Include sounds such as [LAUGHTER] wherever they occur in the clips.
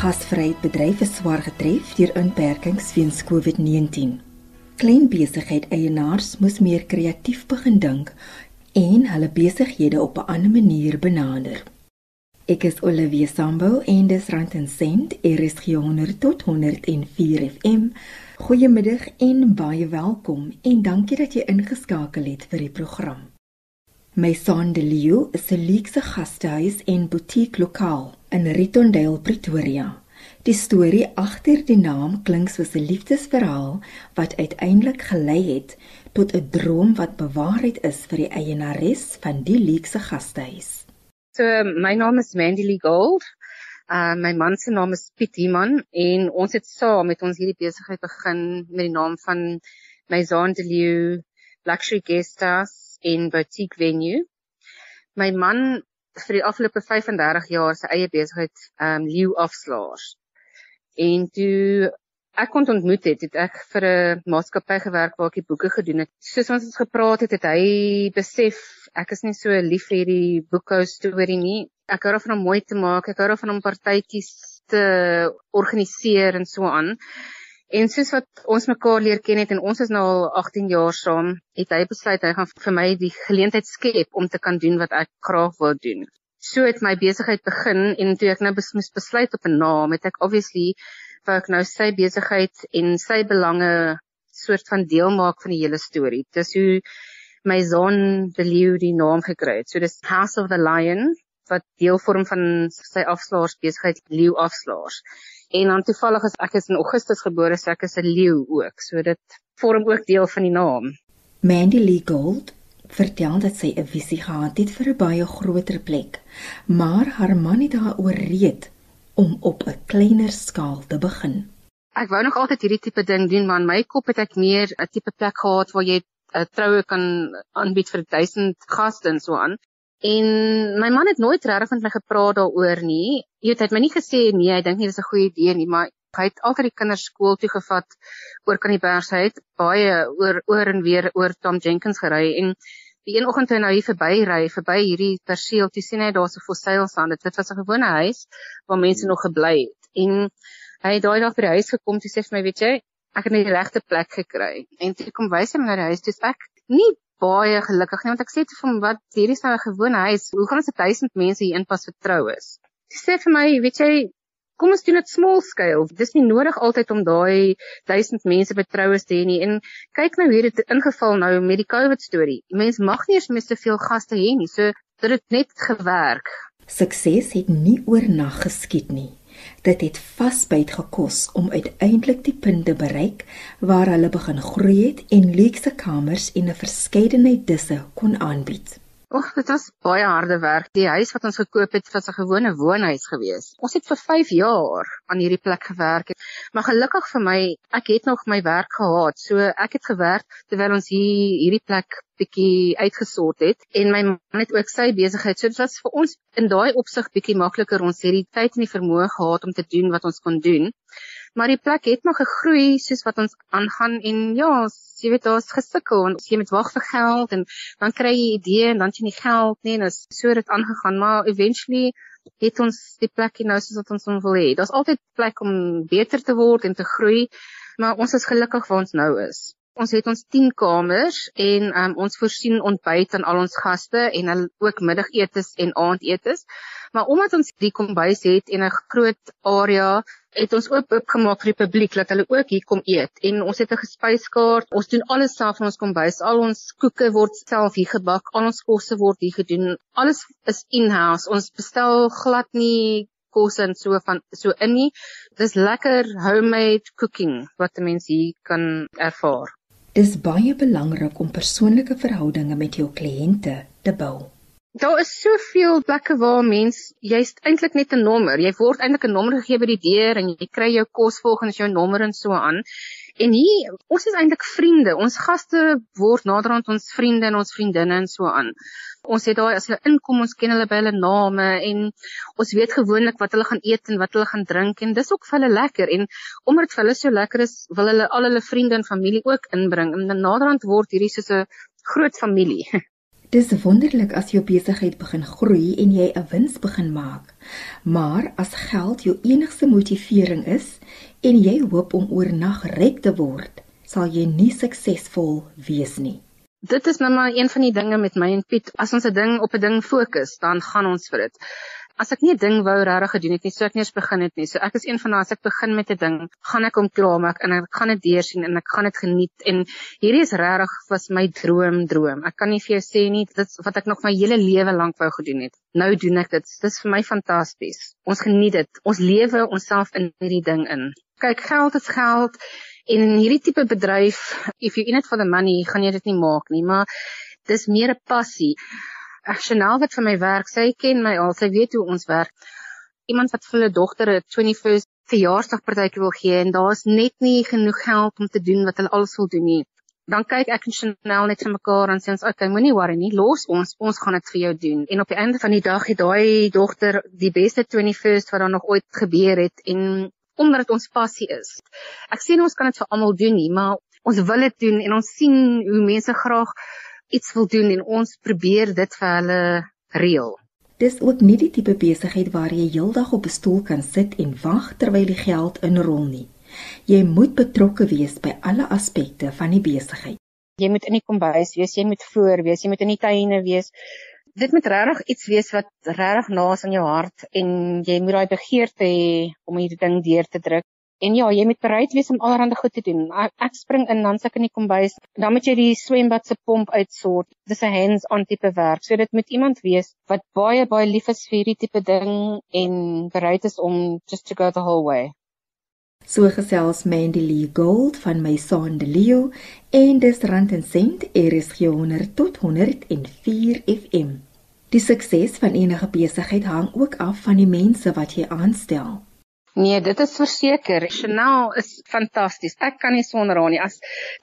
Gasvryheid bedryf is swaar getref deur inperkings weens COVID-19. Klein besigheid eienaars moes meer kreatief begin dink en hulle besighede op 'n ander manier benader. Ek is Olivia Sambo en dis Rand en Sent, RSG 100 tot 104 FM. Goeiemiddag en baie welkom en dankie dat jy ingeskakel het vir die program. My son de Leo is 'n luukse gastehuis en butiek lokaal in Ritondale, Pretoria. Die storie agter die naam klink soos 'n liefdesverhaal wat uiteindelik gelei het tot 'n droom wat bewaarheid is vir die eienares van die luukse gastehuis. So my naam is Mandy Lee Gold. Uh my man se naam is Piet Iman en ons het saam met ons hierdie besigheid begin met die naam van Maison de Lieu Luxury Guest House in Boutique Venue. My man vir die afgelope 35 jaar sy eie besigheid um Lieu Afslaers. En toe ek kon ontmoet het, het ek vir 'n maatskappy gewerk waar ek die boeke gedoen het. Soos ons het gepraat het, het hy besef ek is nie so lief vir hierdie boekhou storie nie. Ek hou daarvan om mooi te maak, ek hou daarvan om partytjies te organiseer en so aan. En soos wat ons mekaar leer ken het en ons is nou al 18 jaar saam, het hy besluit hy gaan vir my die geleentheid skep om te kan doen wat ek graag wil doen. So het my besigheid begin en toe ek nou moes besluit op 'n naam, het ek obviously wou ek nou sy besigheid en sy belange soort van deel maak van die hele storie. Dis hoe my son the Liu die naam gekry het. So dis House of the Lion wat deel vorm van sy afslaers besigheid Liu Afslaers. En dan toevallig is ek is in Augustus gebore, so ek is 'n leeu ook. So dit vorm ook deel van die naam. Mandy Lee Gold vertel dat sy 'n visie gehad het vir 'n baie groter plek, maar haar man het haar ooreed om op 'n kleiner skaal te begin. Ek wou nog altyd hierdie tipe ding doen, maar in my kop het ek meer 'n tipe plek gehad waar jy 'n uh, troue kan aanbied vir 1000 gaste en so aan. En my man het nooit regtig met my gepraat daaroor nie. Jy het my nie gesê nee, hy dink nie dis 'n goeie idee nie, maar hy het altyd die kinders skool toe gevat oor kan die berg hy het baie oor oor en weer oor Tom Jenkins gery en die een oggend toe hy nou hier verby ry, verby hierdie perseel, toe sien hy daar's 'n fosseilsand. Dit was 'n gewone huis waar mense nog gebly het. En hy het daai dag by die huis gekom, toe sê hy vir my, weet jy, ek het net die regte plek gekry. En toe kom wys hy my na die huis, dis ek nie baie gelukkig nie, want ek sê te vir hom, wat hierdie is nou 'n gewone huis. Hoe gaan ons 1000 mense hier inpas vertrou is? Hy sê vir my, weet jy, kom ons doen dit small scale. Dis nie nodig altyd om daai 1000 mense by troues te hê nie. En kyk nou hier het ingeval nou met die COVID storie. Mense mag nie eens meer soveel gaste hê nie. So dit het net gewerk. Sukses het nie oornag geskied nie. Dit het vasbyt gekos om uiteindelik die punt te bereik waar hulle begin groei het en luukse kamers en 'n verskeidenheid disse kon aanbied. Ag, dit was baie harde werk. Die huis wat ons gekoop het, was 'n gewone woonhuis gewees. Ons het vir 5 jaar aan hierdie plek gewerk. Maar gelukkig vir my, ek het nog my werk gehad. So ek het gewerk terwyl ons hier hierdie plek bietjie uitgesort het en my man het ook sy besigheid. So dit was vir ons in daai opsig bietjie makliker. Ons het die tyd en die vermoë gehad om te doen wat ons kon doen maar die plek het maar gegroei soos wat ons aangaan en ja, jy weet daar's gesukkel en jy moet wag vir geld en dan kry jy idee en dan jy nie geld nie en is so dit aangegaan, maar eventually het ons die plek nou soos wat ons wil hê. Daar's altyd plek om beter te word en te groei, maar ons is gelukkig waar ons nou is. Ons het ons 10 kamers en um, ons voorsien ontbyt aan al ons gaste en hulle ook middagetes en aandetes. Maar omdat ons die kombuis het en 'n groot area het ons ook oopgemaak vir die publiek dat hulle ook hier kom eet en ons het 'n gespyskaart. Ons doen alles self in ons kombuis. Al ons koeke word self hier gebak, al ons kosse word hier gedoen. Alles is in-house. Ons bestel glad nie kos en so van so in nie. Dis lekker homemade cooking wat mense hier kan ervaar. Dis baie belangrik om persoonlike verhoudinge met jou kliënte te bou. Daar is soveel plekke waar mens jy's eintlik net 'n nommer. Jy word eintlik 'n nommer gegee by die deur en jy kry jou kos volgens jou nommer en so aan. En hier, ons is eintlik vriende. Ons gaste word naderhand ons vriende en ons vriendinne en so aan. Ons het daai as hulle inkom, ons ken hulle by hulle name en ons weet gewoonlik wat hulle gaan eet en wat hulle gaan drink en dis ook vir hulle lekker en omdat vir hulle so lekker is, wil hulle al hulle vriende en familie ook inbring en naderhand word hierdie soos 'n groot familie. [LAUGHS] Dis wonderlik as jou besigheid begin groei en jy 'n wins begin maak. Maar as geld jou enigste motivering is en jy hoop om oornag ryk te word, sal jy nie suksesvol wees nie. Dit is nou maar een van die dinge met my en Piet. As ons 'n ding op 'n ding fokus, dan gaan ons vir dit as ek nie 'n ding wou regtig gedoen het nie, sou ek nie eens begin het nie. So ek is een van daai as ek begin met 'n ding, gaan ek hom klaarmaak en ek gaan dit deursien en ek gaan dit geniet en hierdie is regtig was my droom droom. Ek kan nie vir jou sê nie dit wat ek nog my hele lewe lank wou gedoen het. Nou doen ek dit. Dit is vir my fantasties. Ons geniet dit. Ons lewe onsself in hierdie ding in. Kyk, geld is geld. En hierdie tipe bedryf, if you in it for the money, gaan jy dit nie maak nie, maar dis meer 'n passie. Ag Chanel wat vir my werk, sy ken my al, sy weet hoe ons werk. Iemand wat vir hulle dogter 'n 21st verjaarsdagpartytjie wil gee en daar's net nie genoeg geld om te doen wat hulle alles wil doen nie. Dan kyk ek en Chanel net vir mekaar en sê ons, "Oké, okay, moenie worry nie, los ons, ons gaan dit vir jou doen." En op die einde van die dag het daai dogter die beste 21st wat daar nog ooit gebeur het en omdat dit ons passie is. Ek sê nie ons kan dit vir almal doen nie, maar ons wil dit doen en ons sien hoe mense graag iets wil doen en ons probeer dit vir hulle reël. Dis ook nie die tipe besigheid waar jy heeldag op 'n stoel kan sit en wag terwyl die geld inrol nie. Jy moet betrokke wees by alle aspekte van die besigheid. Jy moet in die kombuis wees, jy moet voor wees, jy moet in die tuine wees. Dit moet regtig iets wees wat regtig naas aan jou hart en jy moet daai begeerte hê om hierdie ding deur te druk. En ja, jy moet bereid wees om allerlei goed te doen. Ek spring in dan sak in die kombuis. Dan moet jy die swembad se pomp uitsort. Dis 'n hands-on tipe werk. So dit moet iemand wees wat baie baie lief is vir hierdie tipe ding en bereid is om just to go the whole way. So gesels Mandy Lee Gold van my son De Leo en dis rand en sent RSG 100 tot 104 FM. Die sukses van enige besigheid hang ook af van die mense wat jy aanstel. Nee, dit is verseker. Chanel is fantasties. Ek kan nie sonder haar nie. As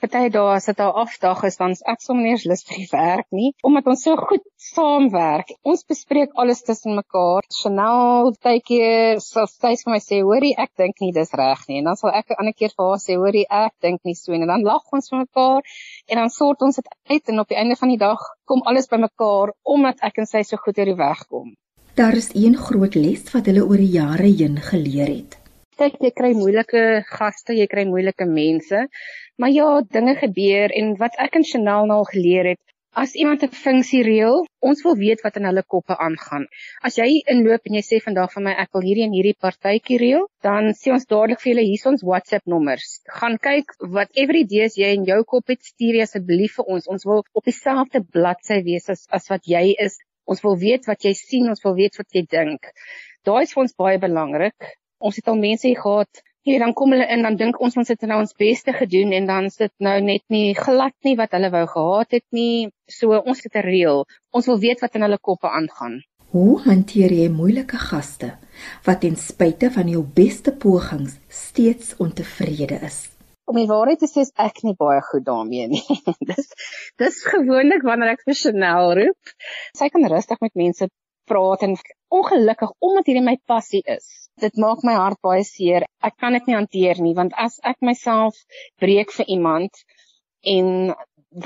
party dae as dit haar afdag is, dan ek sommer nie eens lus vir die werk nie, omdat ons so goed saamwerk. Ons bespreek alles tussen mekaar. Chanel tydjie sal steeds vir my sê, "Hoorie, ek dink nie dis reg nie." En dan sal ek 'n ander keer vir haar sê, "Hoorie, ek dink nie so nie." En dan lag ons vir mekaar en dan sort ons dit uit en op die einde van die dag kom alles bymekaar omdat ek en sy so goed oor die weg kom. Daar is een groot les wat hulle oor die jare heen geleer het. Kyk, jy kry moeilike gaste, jy kry moeilike mense, maar ja, dinge gebeur en wat ek en Chanel nou al geleer het, as iemand 'n funksie reël, ons wil weet wat in hulle koppe aangaan. As jy inloop en jy sê vandag vir my ek wil hierdie en hierdie partytjie reël, dan sê ons dadelik vir julle hier ons WhatsApp nommers. Gaan kyk wat every day jy in jou kop het, stuur asseblief vir ons. Ons wil op dieselfde bladsy wees as as wat jy is. Ons wil weet wat jy sien, ons wil weet wat jy dink. Daai is vir ons baie belangrik. Ons het al mense gehad, hier dan kom hulle in dan dink ons ons het nou ons beste gedoen en dan is dit nou net nie glad nie wat hulle wou gehad het nie. So ons het 'n reël. Ons wil weet wat in hulle koppe aangaan. Hoe hanteer jy moeilike gaste wat ten spyte van jou beste pogings steeds ontevrede is? Om die waarheid te sê is ek nie baie goed daarmee nie. [LAUGHS] dis dis gewoonlik wanneer ek vir Chanel roep. Sy kan rustig met mense praat en ongelukkig omdat hierdie my passie is. Dit maak my hart baie seer. Ek kan dit nie hanteer nie want as ek myself breek vir iemand en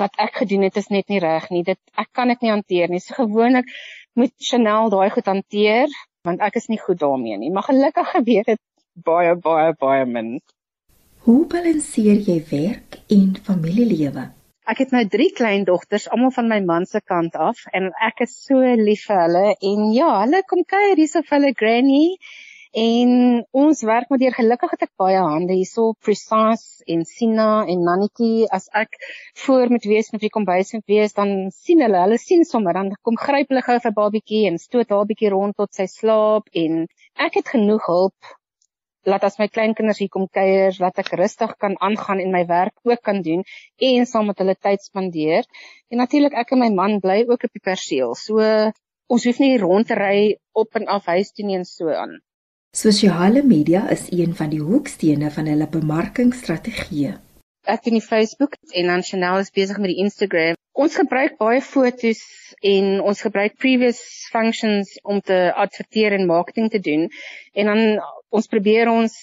wat ek gedoen het is net nie reg nie. Dit ek kan dit nie hanteer nie. So gewoonlik moet Chanel daai goed hanteer want ek is nie goed daarmee nie. Maar gelukkig gebeur dit baie baie baie min. Hoe balanseer jy werk en familielewe? Ek het nou 3 kleindogters, almal van my man se kant af en ek is so lief vir hulle. En ja, hulle kom kuier hier so vir hulle granny. En ons werk met hier gelukkig het ek baie hande hierso precise en Sina en Nannetjie. As ek voor moet wees met wie kom bys moet wees dan sien hulle hulle sien sommer. Dan kom gryp hulle gou vir babietjie en stoot haar bietjie rond tot sy slaap. En ek het genoeg hulp laat as my kleinkinders hier kom kuier, laat ek rustig kan aangaan en my werk ook kan doen en saam met hulle tyd spandeer. En natuurlik ek en my man bly ook op die perseel. So ons hoef nie rond te ry op en af huis toe nie en so aan. Sosiale media is een van die hoekstene van hulle bemarkingsstrategie. Ek doen die Facebook en dan Chanel is besig met die Instagram. Ons gebruik baie fotos en ons gebruik previous functions om te adverteer en marketing te doen. En dan ons probeer ons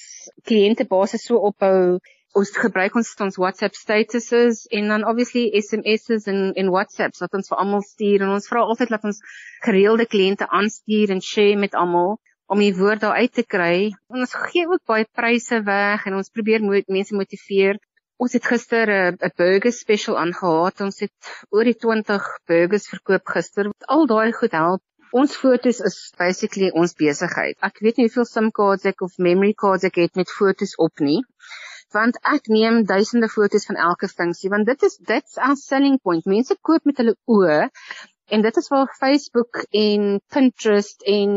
kliëntebasis so ophou ons gebruik ons ons WhatsApp statuses en dan obviously SMS's en en WhatsApps wat ons vir almal stuur en ons vra altyd dat ons gereelde kliënte aanstuur en share met almal om die woord daar uit te kry. En ons gee ook baie pryse weg en ons probeer mo mense motiveer. Ons het gister 'n 'n burger special aangehad. Ons het oor die 20 burgers verkoop gister. Al daai goed help Ons fotos is basically ons besigheid. Ek weet nie hoeveel SIM cards ek of memory cards ek het met fotos op nie want ek neem duisende fotos van elke funksie want dit is dit's our selling point. Mense koop met hulle oë en dit is waar Facebook en Pinterest en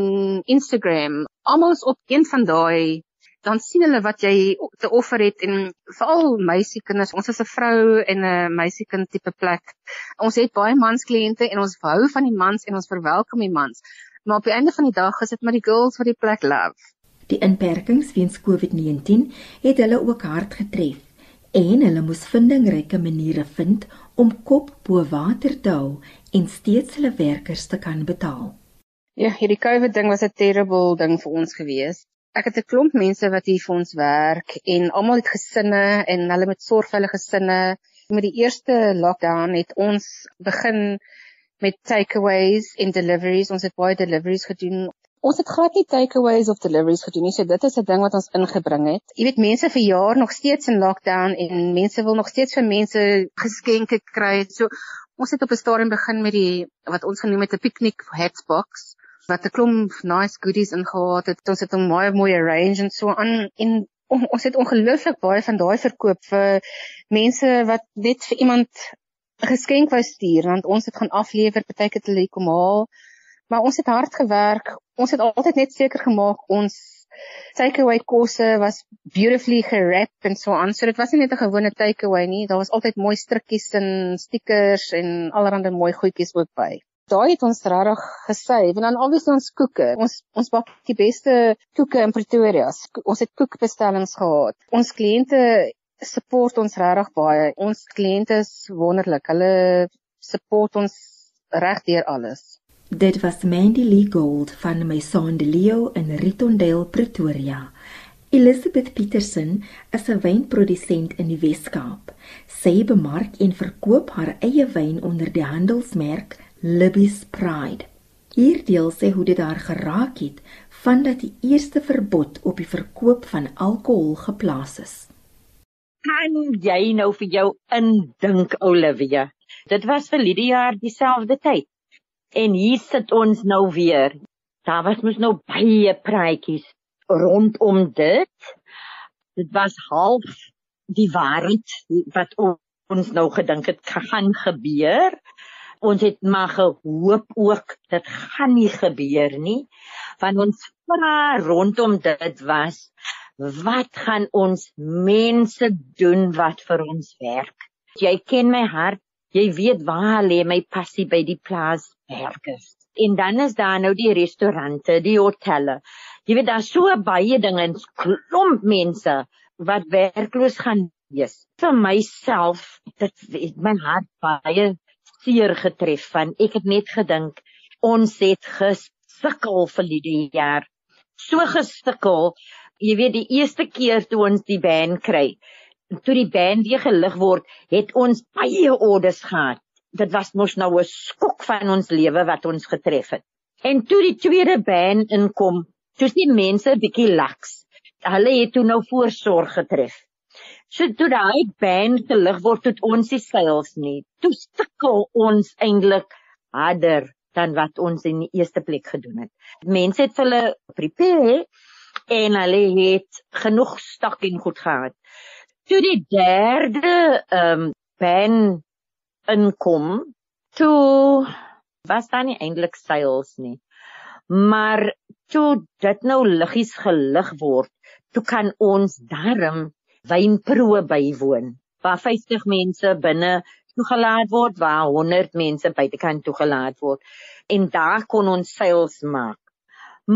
Instagram almal op een van daai dan sien hulle wat jy te offer het en veral meisiekinders ons is 'n vrou en 'n meisiekind tipe plek ons het baie mans kliënte en ons hou van die mans en ons verwelkom die mans maar op die einde van die dag is dit maar die girls wat die plek love Die inperkings weens COVID-19 het hulle ook hard getref en hulle moes vindingryke maniere vind om kop bo water te hou en steeds hulle werkers te kan betaal. Ja, hierdie COVID ding was 'n terrible ding vir ons gewees. Ek het 'n klomp mense wat hier vir ons werk en almal het gesinne en hulle moet sorg vir hulle gesinne. Met die eerste lockdown het ons begin met takeaways en deliveries. Ons het baie deliveries gedoen Ons het glad nie takeaways of deliveries gedoen nie. So dit is 'n ding wat ons ingebring het. Jy weet mense vir jaar nog steeds in lockdown en mense wil nog steeds vir mense geskenke kry. So ons het op 'n stadium begin met die wat ons genoem het 'n picnic hatbox wat 'n klomp nice goodies ingehaat het. Ons het 'n baie mooi arrange en so aan en ons het ongelooflik baie van daai verkoop vir mense wat net vir iemand 'n geskenk wou stuur want ons het gaan aflewer, partyke te lê kom haal. Maar ons het hard gewerk. Ons het altyd net seker gemaak ons takeaway kosse was beautifully gerap en so aan. So dit was nie net 'n gewone takeaway nie. Daar was altyd mooi strikkies en stickers en allerlei mooi goedjies ook by. Daai het ons regtig gesave en dan obviously ons koeke. Ons ons bak die beste koeke in Pretoria. Ons het koekbestellings gehad. Ons kliënte support ons regtig baie. Ons kliënte is wonderlik. Hulle support ons reg deur alles. Dit was Mandy Lee Gold van Maison de Leo in Ritondale, Pretoria. Elizabeth Petersen is 'n wynprodusent in die Wes-Kaap. Sy bemark en verkoop haar eie wyn onder die handelsmerk Libby's Pride. Hier deel sy hoe dit haar geraak het vandat die eerste verbod op die verkoop van alkohol geplaas is. Kan jy nou vir jou indink Olivia? Dit was vir Lydia dieselfde tyd. En hier sit ons nou weer. Daar was mos nou baie praatjies rondom dit. Dit was half die waarheid wat ons nou gedink het gaan gebeur. Ons het maar gehoop ook dit gaan nie gebeur nie. Want ons vra rondom dit was wat gaan ons mense doen wat vir ons werk? Jy ken my hart Jy weet waar lê my passie by die plaaswerkers. En dan is daar nou die restaurante, die hotelle. Jy weet daar's so baie dinge en klomp mense wat werkloos gaan wees. Vir myself, dit my hart baie seer getref van ek het net gedink ons het gesukkel vir die jaar. So gesukkel. Jy weet die eerste keer toe ons die band kry, toe die band weer gelig word, het ons baie orders gehad. Dit was mos nou 'n skok van ons lewe wat ons getref het. En toe die tweede band inkom, toe die mense bietjie laks. Hulle het toe nou voorsorg getref. So toe daai band gelig word tot ons die sales nie. Toe sukkel ons eintlik harder dan wat ons in die eerste plek gedoen het. Mense het hulle prepare en hulle het genoeg stok en goed gehad toe die derde ehm um, pen inkom toe was daar nie eintlik sales nie maar toe dit nou liggies gelig word toe kan ons darm wynproe bywoon waar 50 mense binne toegelaat word waar 100 mense buitekant toegelaat word en daar kon ons sales maak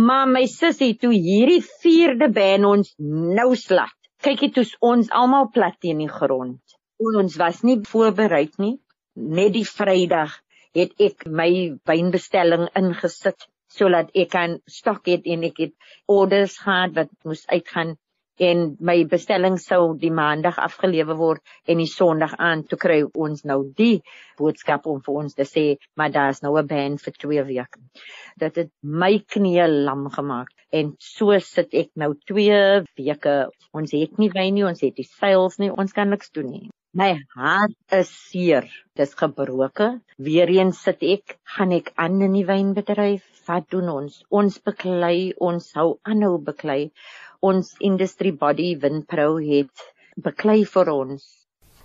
maar my sussie toe hierdie vierde band ons nou slat kyk dit ons ons almal plat teen die grond. Ons was nie voorberei nie. Net die Vrydag het ek my wynbestelling ingesit sodat ek kan stok het en ek het orders gehad wat moes uitgaan en my bestelling sou die maandag afgelewer word en die sonderdag aan toe kry ons nou die boodskap om vir ons te sê maar daar's nou 'n ban vir 2 weke. Dit het my knie lam gemaak en so sit ek nou 2 weke. Ons het nie wyn nie, ons het die seils nie, ons kan niks doen nie. My hart is seer. Dis gebroke. Weereens sit ek, gaan ek aan in die wynbedryf. Wat doen ons? Ons beklei, ons hou aanhou beklei ons industry body Winpro het beklei vir ons.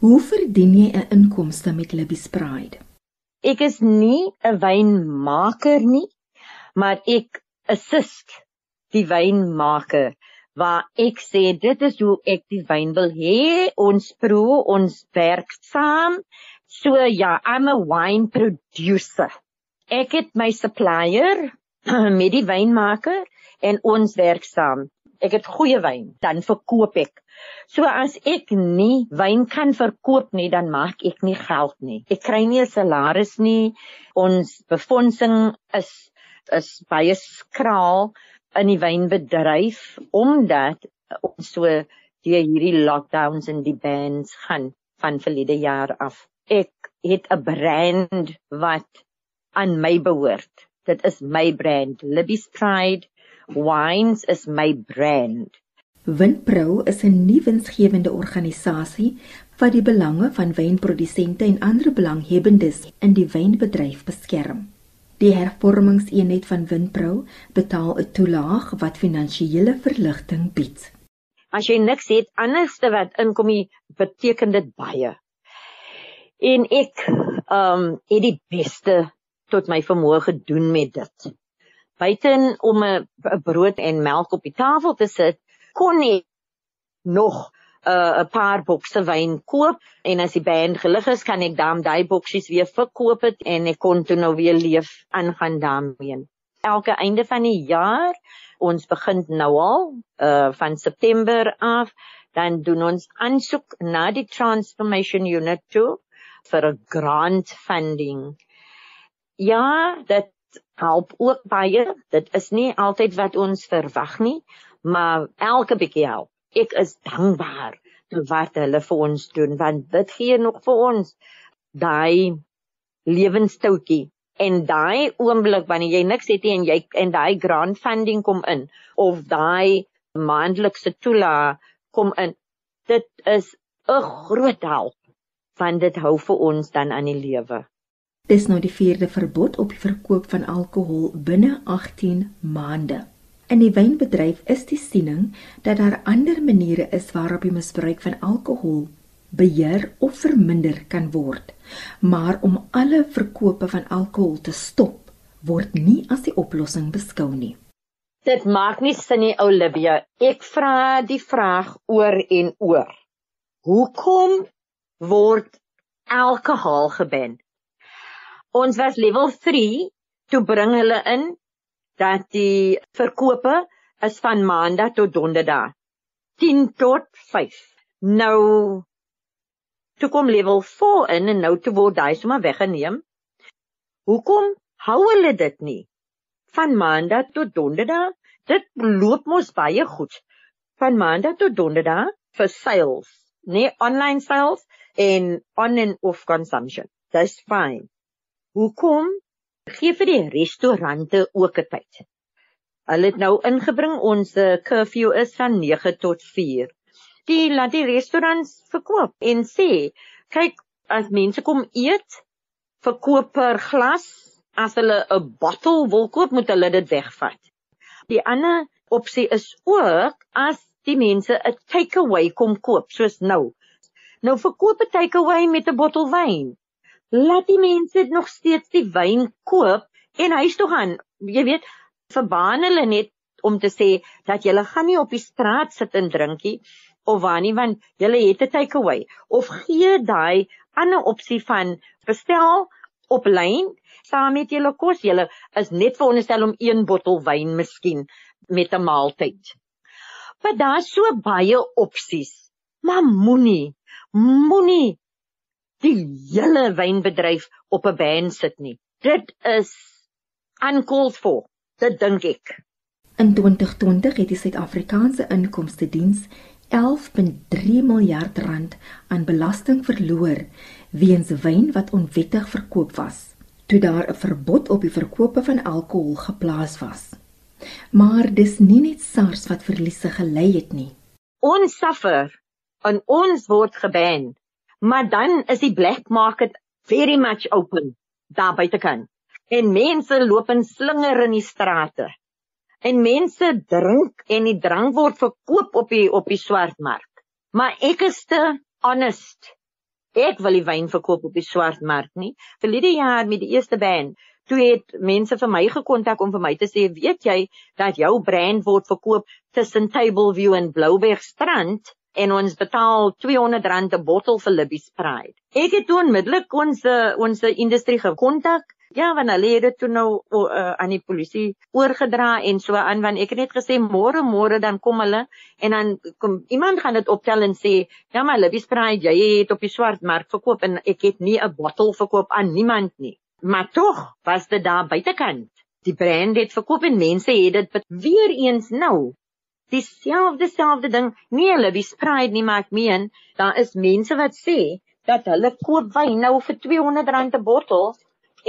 Hoe verdien jy 'n inkomste met Libby's Pride? Ek is nie 'n wynmaker nie, maar ek assist die wynmaker waar ek sê dit is hoe ek die wyn wil hê, ons proe, ons werk saam. So ja, I'm a wine producer. Ek het my supplier [CLEARS THROAT] met die wynmaker en ons werk saam ek het goeie wyn, dan verkoop ek. So as ek nie wyn kan verkoop nie, dan maak ek nie geld nie. Ek kry nie 'n salaris nie. Ons befondsing is is baie skraal in die wynbedryf omdat ons so deur hierdie lockdowns en die bans gaan van verlede jaar af. Ek het 'n brand wat aan my behoort. Dit is my brand, Libby's Pride. Wines is my brand. Winpro is 'n nuwensgewende organisasie wat die belange van wynprodusente en ander belanghebbendes in die wynbedryf beskerm. Die hervormingseenheid van Winpro betaal 'n toelaag wat finansiële verligting bied. As jy niks het anderste wat inkom, beteken dit baie. En ek ehm um, het die beste tot my vermoë gedoen met dit buiten om 'n brood en melk op die tafel te sit, kon ek nog 'n uh, paar bokse wyn koop en as die band gelig is, kan ek dan daai boksies weer verkoop het en ek kon toe nou weer leef aangaan daarmee. Elke einde van die jaar, ons begin nou al uh van September af, dan doen ons aansoek na die Transformation Unit toe vir 'n grant funding. Ja, dit help ook baie. Dit is nie altyd wat ons verwag nie, maar elke bietjie help. Ek is dankbaar vir wat hulle vir ons doen want dit gee nog vir ons daai lewenstoutjie en daai oomblik wanneer jy niks het nie en jy en daai grant funding kom in of daai maandelikse toela kom in dit is 'n groot help want dit hou vir ons dan aan die lewe Dis nou die vierde verbod op die verkoop van alkohol binne 18 maande. In die wynbedryf is die siening dat daar ander maniere is waarop die misbruik van alkohol beheer of verminder kan word. Maar om alle verkope van alkohol te stop, word nie as die oplossing beskou nie. Dit maak nie sin nie, Olivia. Ek vra die vraag oor en oor. Hoekom word alkohol geban? Ons was level 3 toe bring hulle in dat die verkope is van maandag tot donderdag 10 tot 5. Nou toe kom level 4 in en nou toe word daai sommer weggeneem. Hoekom hou hulle dit nie? Van maandag tot donderdag, dit loop mos baie goed. Van maandag tot donderdag vir sales, nee online sales en on and off consumption. That's fine. Hoekom gee vir die restaurante ook 'n tyd? Hulle het nou ingebring ons eh, curfew is van 9 tot 4. Die laat die restaurants verkoop en sê, kyk as mense kom eet, verkoop per glas. As hulle 'n bottel wil koop, moet hulle dit wegvat. Die ander opsie is ook as die mense 'n takeaway kom koop, soos nou. Nou verkoop 'n takeaway met 'n bottel wyn laat die mense nog steeds die wyn koop en huis toe gaan. Jy weet, verbaan hulle net om te sê dat jy gaan nie op die straat sit en drinkie of waar nie want jy het 'n takeaway of gee daai ander opsie van bestel op lyn saam met julle kos. Julle is net veronderstel om een bottel wyn miskien met 'n maaltyd. Maar daar's so baie opsies. Maar moenie, moenie die hele wynbedryf op 'n ban sit nie. Dit is uncalled for, dit dink ek. In 2020 het die Suid-Afrikaanse Inkomste Diens 11.3 miljard rand aan belasting verloor weens wyn wat onwettig verkoop was toe daar 'n verbod op die verkope van alkohol geplaas was. Maar dis nie net SARS wat verliese gelei het nie. Ons suffer en ons word geban, maar dan is die black market very much open daar buitekant. En mense loop in slinger in die strate. En mense drink en die drank word verkoop op die op die swartmark. Maar ek is te honest ek wil die wyn verkoop op die swart mark nie. Verlede jaar met die eerste band, toe het mense vir my gekontak om vir my te sê, "Weet jy dat jou brand word verkoop tussen Tableview en Blouberg Strand?" En ons betaal R200 'n bottel vir Libby's Pride. Ek het toe onmiddellik ons ons industrie gekontak Ja, want hulle het dit toe nou uh, aan die polisie oorgedra en so aan want ek het net gesê môre môre dan kom hulle en dan kom iemand gaan dit optel en sê ja maar Libby Sprite jy het op die swart mark verkoop en ek het nie 'n bottel verkoop aan niemand nie. Maar tog was dit daar buitekant. Die brand het verkoop en mense het dit weer eens nou. Dieselfde selfde ding. Nee, Libby Sprite nie maar ek meen daar is mense wat sê dat hulle koop wyn nou vir R200 'n bottel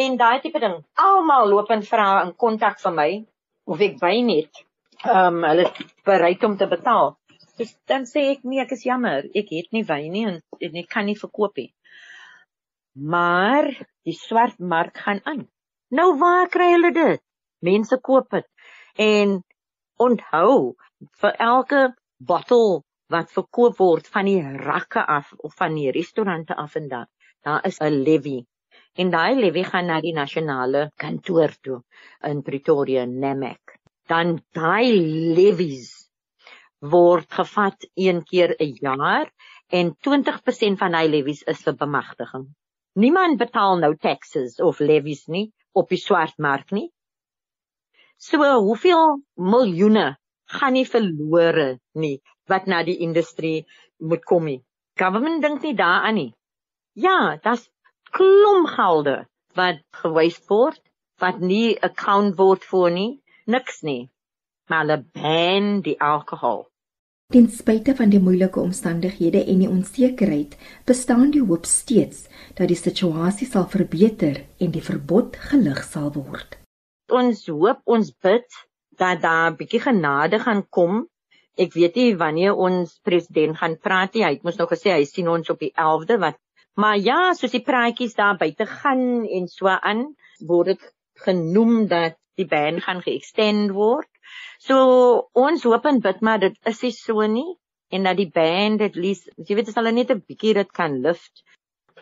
en daai tipe ding. Almal loop en vra in kontak vir my of ek wyn het. Ehm um, hulle bereid om te betaal. Dus dan sê ek nee, ek is jammer, ek het nie wyn nie en, en ek kan nie verkoop nie. Maar die swart mark gaan aan. Nou waar kry hulle dit? Mense koop dit. En onthou, vir elke bottel wat verkoop word van die rakke af of van die restaurante af en dan, daar is 'n levy en daai levy gaan na die nasionale kantoor toe in Pretoria Namek. Dan daai levies word gevat een keer 'n jaar en 20% van daai levies is vir bemagtiging. Niemand betaal nou taxes of levies nie op die swart mark nie. So hoeveel miljoene gaan nie verlore nie wat na die industrie moet kom nie. Government dink nie daaraan nie. Ja, dit's klomp gelde wat gewys word wat nie account word vir nie, niks nie. Maar hulle ban die alkohol. Ten spyte van die moeilike omstandighede en die onsekerheid, bestaan die hoop steeds dat die situasie sal verbeter en die verbod gelig sal word. Ons hoop, ons bid dat daar 'n bietjie genade gaan kom. Ek weet nie wanneer ons president gaan praat nie. Hy het mos nou gesê hy sien ons op die 11de wat Maar ja, soos die praatjies daar buite gaan en so aan, word dit genoem dat die ban gaan geëxtend word. So ons hoop en bid maar dit is nie so nie en dat die ban dit lees, jy weet as hulle net 'n bietjie dit kan lift.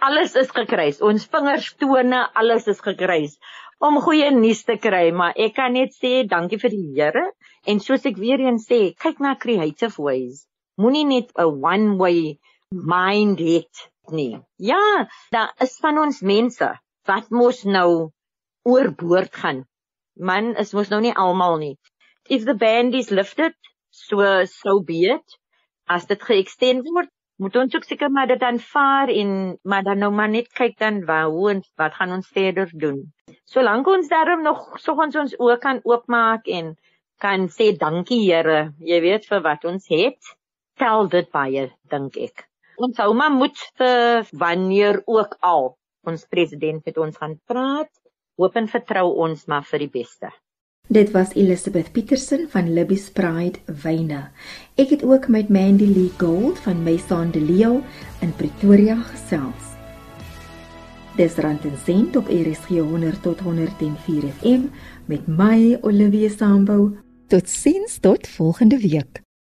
Alles is gekruis. Ons vingers tone, alles is gekruis om goeie nuus te kry, maar ek kan net sê dankie vir die Here en soos ek weer eens sê, kyk na creative ways. Moenie net 'n one way mind hê nie. Ja, daar is van ons mense wat mos nou oorboord gaan. Man is mos nou nie almal nie. If the band is lifted, so so be it. As dit geëxtend word, moet ons ook seker maar dit aanvaar en maar dan nou maar net kyk dan waar hoe en wat gaan ons verder doen. Solank ons daarom nog soggens ons oë kan oopmaak en kan sê dankie Here, jy weet vir wat ons het, tel dit baie dink ek ons hou maar moed vir wanneer ook al ons president met ons gaan praat. Hoop en vertrou ons maar vir die beste. Dit was Elizabeth Petersen van Libby's Pride Wyne. Ek het ook met Mandy Lee Gold van Maison de Leo in Pretoria gesels. Dis rand en sent op RSG 100 tot 104 FM met my Olivia Sambu. Tot sins tot volgende week.